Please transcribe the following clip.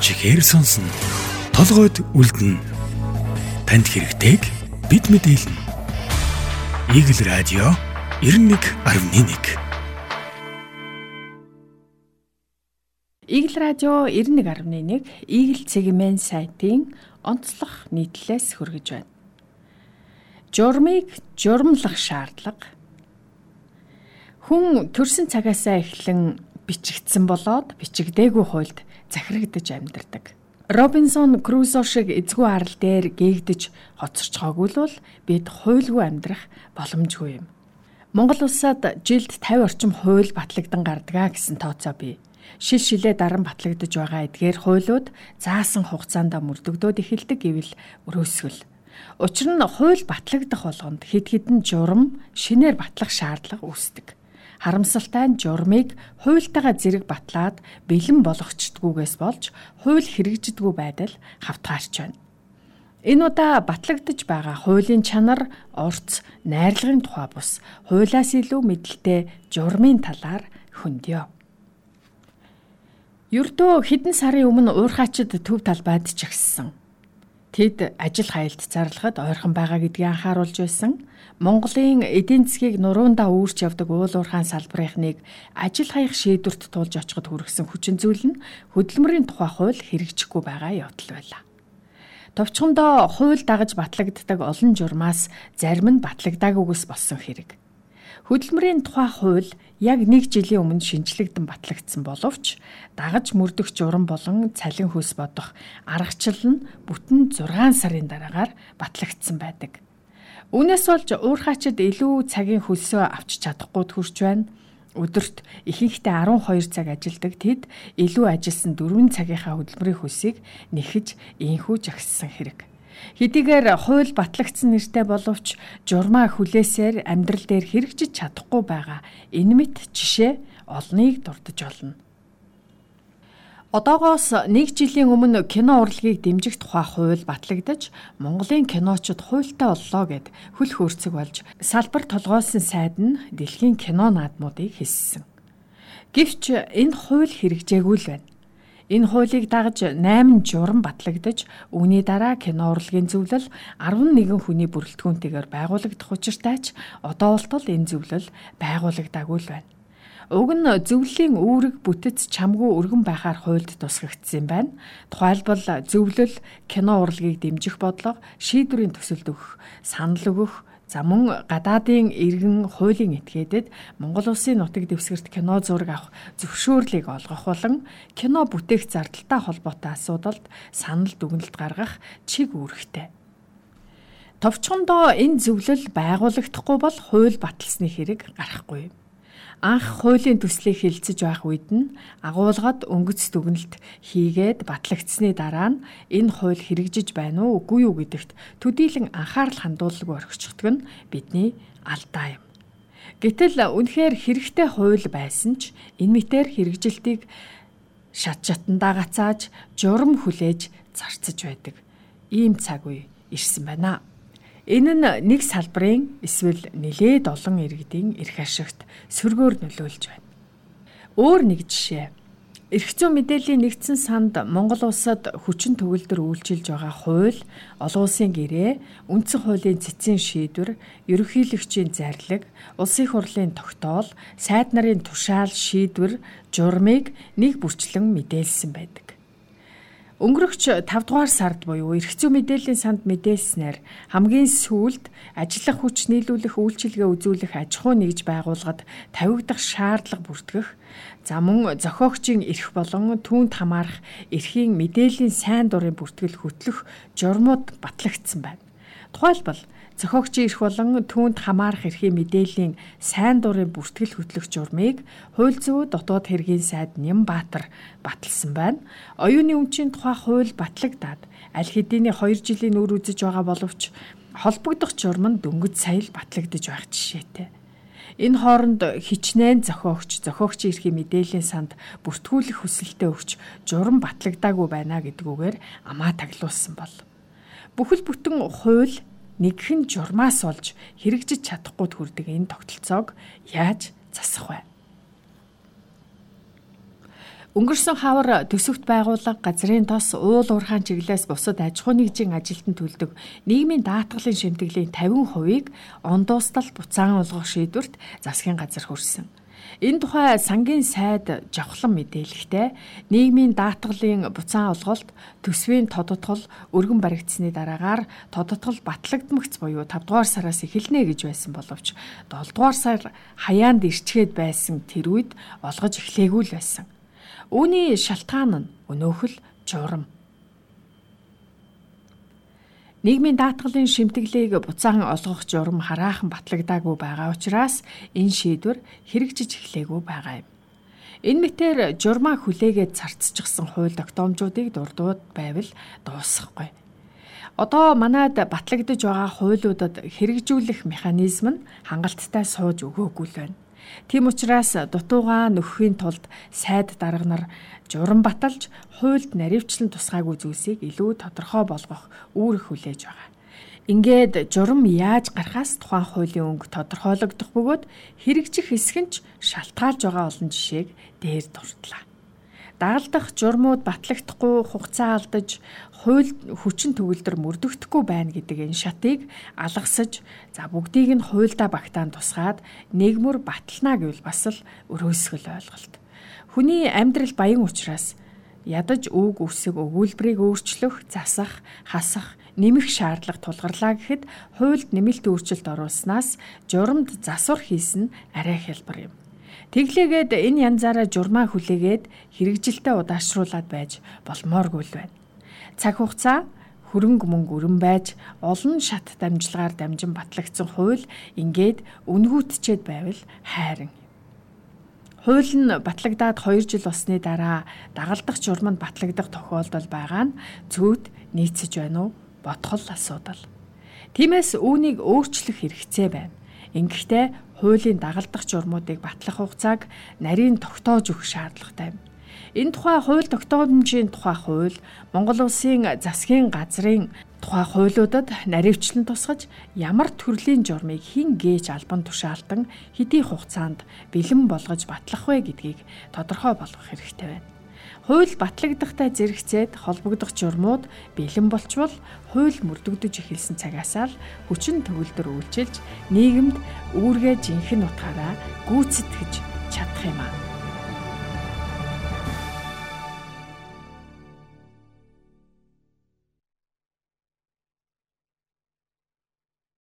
чихээр сонсно. Толгойд үлдэнэ. Танд хэрэгтэйг бид мэдээлнэ. Игэл радио 91.1 Игэл радио 91.1 Игэл цэгийн сайтын онцлог нийтлэлээс хүргэж байна. Журмыг журмлах шаардлага. Хүн төрсэн цагаасаа эхлэн бичигдсэн болоод бичигдээгүй хуульд захирагдж амьдардаг. Робинсон Крузо шиг эзгүй арал дээр гээгдэж хоцорчгоогүй л бид хуйлгүй амьдрах боломжгүй юм. Монгол улсад жилд 50 орчим хууль батлагдсан гардгаа гэсэн тооцоо бий. Шил шилээ даран батлагдж байгаа эдгээр хуулиуд заасан хугацаанд мөрдөгдөөд эхэлдэг гэвэл өрөөсгөл. Учир нь хууль батлагдах болгонд хэд хэдэн журам шинээр батлах шаардлага үүсдэг харамсалтай нь журмыг хуйлтайгаа зэрэг батлаад бэлэн болгочдгүйгээс болж хууль хэрэгжидгүй байдал хавтгаарч байна. Энэ удаа батлагдж байгаа хуулийн чанар, орц, найрлагын тухай бус хуулиас илүү мэдлэлтэй журмын талаар хөндөё. Ердөө хэдэн сарын өмнө уурхаачид төв талбайд чагссан. Тэд ажил хаялт зарлахад ойрхон байгаа гэдгийг анхааруулж байсан. Монголын эдийн засгийг нуруундаа үүрч явдаг уул уурхайн салбарынхныг ажил хаях шийдвэрт туулж очиход хүргэсэн хүчин зүйл нь хөдөлмөрийн тухай хууль хэрэгжихгүй байгаа явдал байлаа. Товчхондоо хууль дагаж батлагддаг олон журмаас зарим нь батлагдаагүйгээс болсон хэрэг. Хөдөлмөрийн тухай хууль яг нэг жилийн өмнө шинжлэгдэн батлагдсан боловч дагаж мөрдөх журам болон цалин хөөс бодох аргачлал нь бүтэн 6 сарын дараагаар батлагдсан байдаг. Үүнээс болж уурхаачид илүү цагийн хөлсөө авч чадахгүй төрж байна. Өдөрт ихэнхдээ 12 цаг ажилдаг тэд илүү ажилласан 4 цагийнхаа хөдөлмөрийн хөлсийг нэхэж инхүү жагссан хэрэг. Хэдийгээр хууль батлагдсан нэртэй боловч журмаа хүлээсээр амьдрал дээр хэрэгжиж чадахгүй байгаа энэ мэт жишээ олныг дурдж олно. Одоогоос нэг жилийн өмнө кино урлагийг дэмжих тухай хууль батлагдаж Монголын киночид хуультай боллоо гэд хөл хөөрцөг болж салбар толгойлсон сайд нь дэлхийн кино наадмуудыг хэлсэн. Гэвч энэ хууль хэрэгжээгүй л байна. Энэ хуулийг дагаж 8 журам батлагдаж үүний дараа кино урлагийн зөвлөл 11 хүний бүрэлдэхүүнтэйгээр байгуулагдах учиртай ч одоо болтол энэ зөвлөл байгуулагдаагүй л байна. Уг нь зөвлөлийн үүрэг бүтэц чамгүй өргөн байхаар хуульд тусгагдсан байна. Тухайлбал зөвлөл кино урлагийг дэмжих бодлого шийдвэрийн төсөлд өгөх, санал өгөх, За мөн гадаадын иргэн хуулийн этгээдэд Монгол улсын нутаг дэвсгэрт кино зураг авах зөвшөөрлийг олгох болон кино бүтээх зардалтай холбоотой асуудалд санал дүгнэлт гаргах чиг үүрэгтэй. Товчхондоо энэ зөвлөл байгуулагдахгүй бол хууль баталсны хэрэг гарахгүй анх хуулийн төслийг хилцэж байх үед нь агуулгад өнгөц дүгнэлт хийгээд батлагдсны дараа нь энэ хууль хэрэгжиж байна уу үгүй юу гэдэгт төдийлөн анхаарал хандуулалгүй орхичихдаг нь бидний алдаа юм. Гэтэл үнэхээр хэрэгтэй хууль байсан ч энэ мэтэр хэрэгжилтийг шат шатандаа гацааж журам хүлээж зарцаж байдаг. Ийм цаг үе ирсэн байна. Энэ нь нэг салбарын эсвэл нэлээд олон иргэдийн эрх ашигт сөргөөр нөлөөлж байна. Өөр нэг жишээ. Эрх зүйн мэдээллийн нэгдсэн санд Монгол улсад хүчин төгөлдөр үйлчилж байгаа хууль, олон улсын гэрээ, үндсэн хуулийн цэцгийн шийдвэр, ерөнхийлөгчийн зарлиг, улсын хурлын тогтоол, сайд нарын тушаал шийдвэр, журмыг нэг бүрчлэн мэдээлсэн байдаг. Өнгөрөгч 5 дугаар сард буюу эрх зүй мэдээллийн санд мэдээлснээр хамгийн сүүлд ажиллах хүч нийлүүлэх үйлчилгээ үзүүлэх аж ахуй нэгж байгууллагад тавигдах шаардлага бүртгэх за мөн зохиогчийн эрх болон түүнд хамаарах эрхийн мэдээллийн сайн дурын бүртгэл хөтлөх журмууд батлагдсан байна. Тухайлбал зохиогчийн эрх болон түүнд хамаарах эрхийн мэдээллийн сайн дурын бүртгэл хөтлөх журмыг хууль зүйн дотоод хэргийн сайд Нямбаатар баталсан байна. Оюуны өмчийн тухай хууль батлагдаад аль хэдийн 2 жилийн үр үзэж байгаа боловч холбогдох журам нь дөнгөж сая л батлагдж байх жишээтэй. Энэ хооронд хичнээн зохиогч, зохиогчийн эрхийн мэдээллийн санд бүртгүүлэх хүсэлтэд өгч журам батлагдаагүй байна гэдгүүгээр амаа таглуулсан бол бүхэл бүтэн хууль нэгхэн журмаас олж хэрэгжиж чадахгүй хүрдэг энэ тогтолцоог яаж засах вэ? Өнгөрсөн хавар төсөвт байгууллага газрын тос уул уурхаан чиглэлээс бусад аж ахуйн нэгжийн ажилтнанд төлдөг нийгмийн даатгалын шимтгэлийн 50%-ийг он дуустал буцаан олгох шийдвэрт засгийн газар хүрсэн. Энэ тухай сангийн сайд жавхлан мэдээлэхдээ нийгмийн даатгалын буцаан олголт төсвийн тодотгол өргөн баригдсны дараагаар тодотгол батлагдмагц буюу 5 дугаар сараас эхэлнэ гэж байсан боловч 7 дугаар сар хаяанд ирчгээд байсан тэр үед олгож эхлээгүй л байсан. Үүний шалтгаан нь өнөөхөл журам. Нийгмийн даатгалын шимтгэлийг буцаан олгох журам хараахан батлагдаагүй байгаа учраас энэ шийдвэр хэрэгжиж эхлэегүй байгаа юм. Энэ мэтэр журмаа хүлээгээд царцчихсан хууль тогтоомжуудыг дурдууд байвал дуусахгүй. Одоо манад батлагдж байгаа хуулиудад хэрэгжүүлэх механизм нь хангалттай сууж өгөөгүй л байна. Тийм учраас дутууга нөхөхийн тулд сайд дарга нар журам баталж хуульд наривчлан тусгаагүй зүйлсийг илүү тодорхой болгох үүрэг хүлээж байгаа. Ингээд журам яаж гарахаас тухайн хуулийн өнгө тодорхойлогдох бөгөөд хэрэгжих хэсэг нь ч шалтгаалж байгаа олон жишээг дээр дурдлаа дагалдах журмууд батлагдахгүй хугацаа алдаж хууль хүчин төгөлдөр мөрдөгдөхгүй байна гэдэг энэ шатыг алгасаж за бүгдийг нь хуульдаа багтаан тусгаад нэгмөр батлана гэвэл бас л өрөөсгөл ойлголт. Хүний амьдрал баян учраас ядаж үг үсэг өгүүлбэрийг өөрчлөх, засах, хасах, нэмэх шаардлага тулгарлаа гэхэд хуульд нэмэлт өөрчлөлт оруулснаас журамд засвар хийсэн арай хэлбэр юм. Тэглээгээд энэ янзаараа журмаа хүлээгээд хэрэгжилтэд удаашруулад байж болмооргүй л байна. Цаг хугацаа хөрөнгө мөнгө өрн байж олон шат дамжлагаар дамжин батлагдсан хууль ингээд үнгүүтчээд байвал хайран. Хууль нь батлагдаад 2 жил болсны дараа дагалдах журманд батлагдах тохиолдол байгаа нь зүйд нийцэж байна уу? Бодхол асуудал. Тиймээс үүнийг өөрчлөх хэрэгцээ байна. Ингэхдээ хуулийн дагалдах журмуудыг батлах хугацааг нарийн тогтоож өгөх шаардлагатай юм. Энэ тухай хууль тогтоомжийн тухай хууль Монгол улсын засгийн газрын тухай хуулиудад наривчлан тусгаж ямар төрлийн журмыг хэн гээж албан тушаалтан хэдий хугацаанд бэлэн болгож батлах вэ гэдгийг тодорхой болгох хэрэгтэй байна. Хууль батлагдахтай зэрэгцээд холбогдох журмууд бэлэн болчвол хууль мөрдөгдөж эхэлсэн цагаасаа л хүчин төгөлдөр үйлчилж нийгэмд үүргээ жинхэнэ утгаараа гүйцэтгэж чадах юм аа.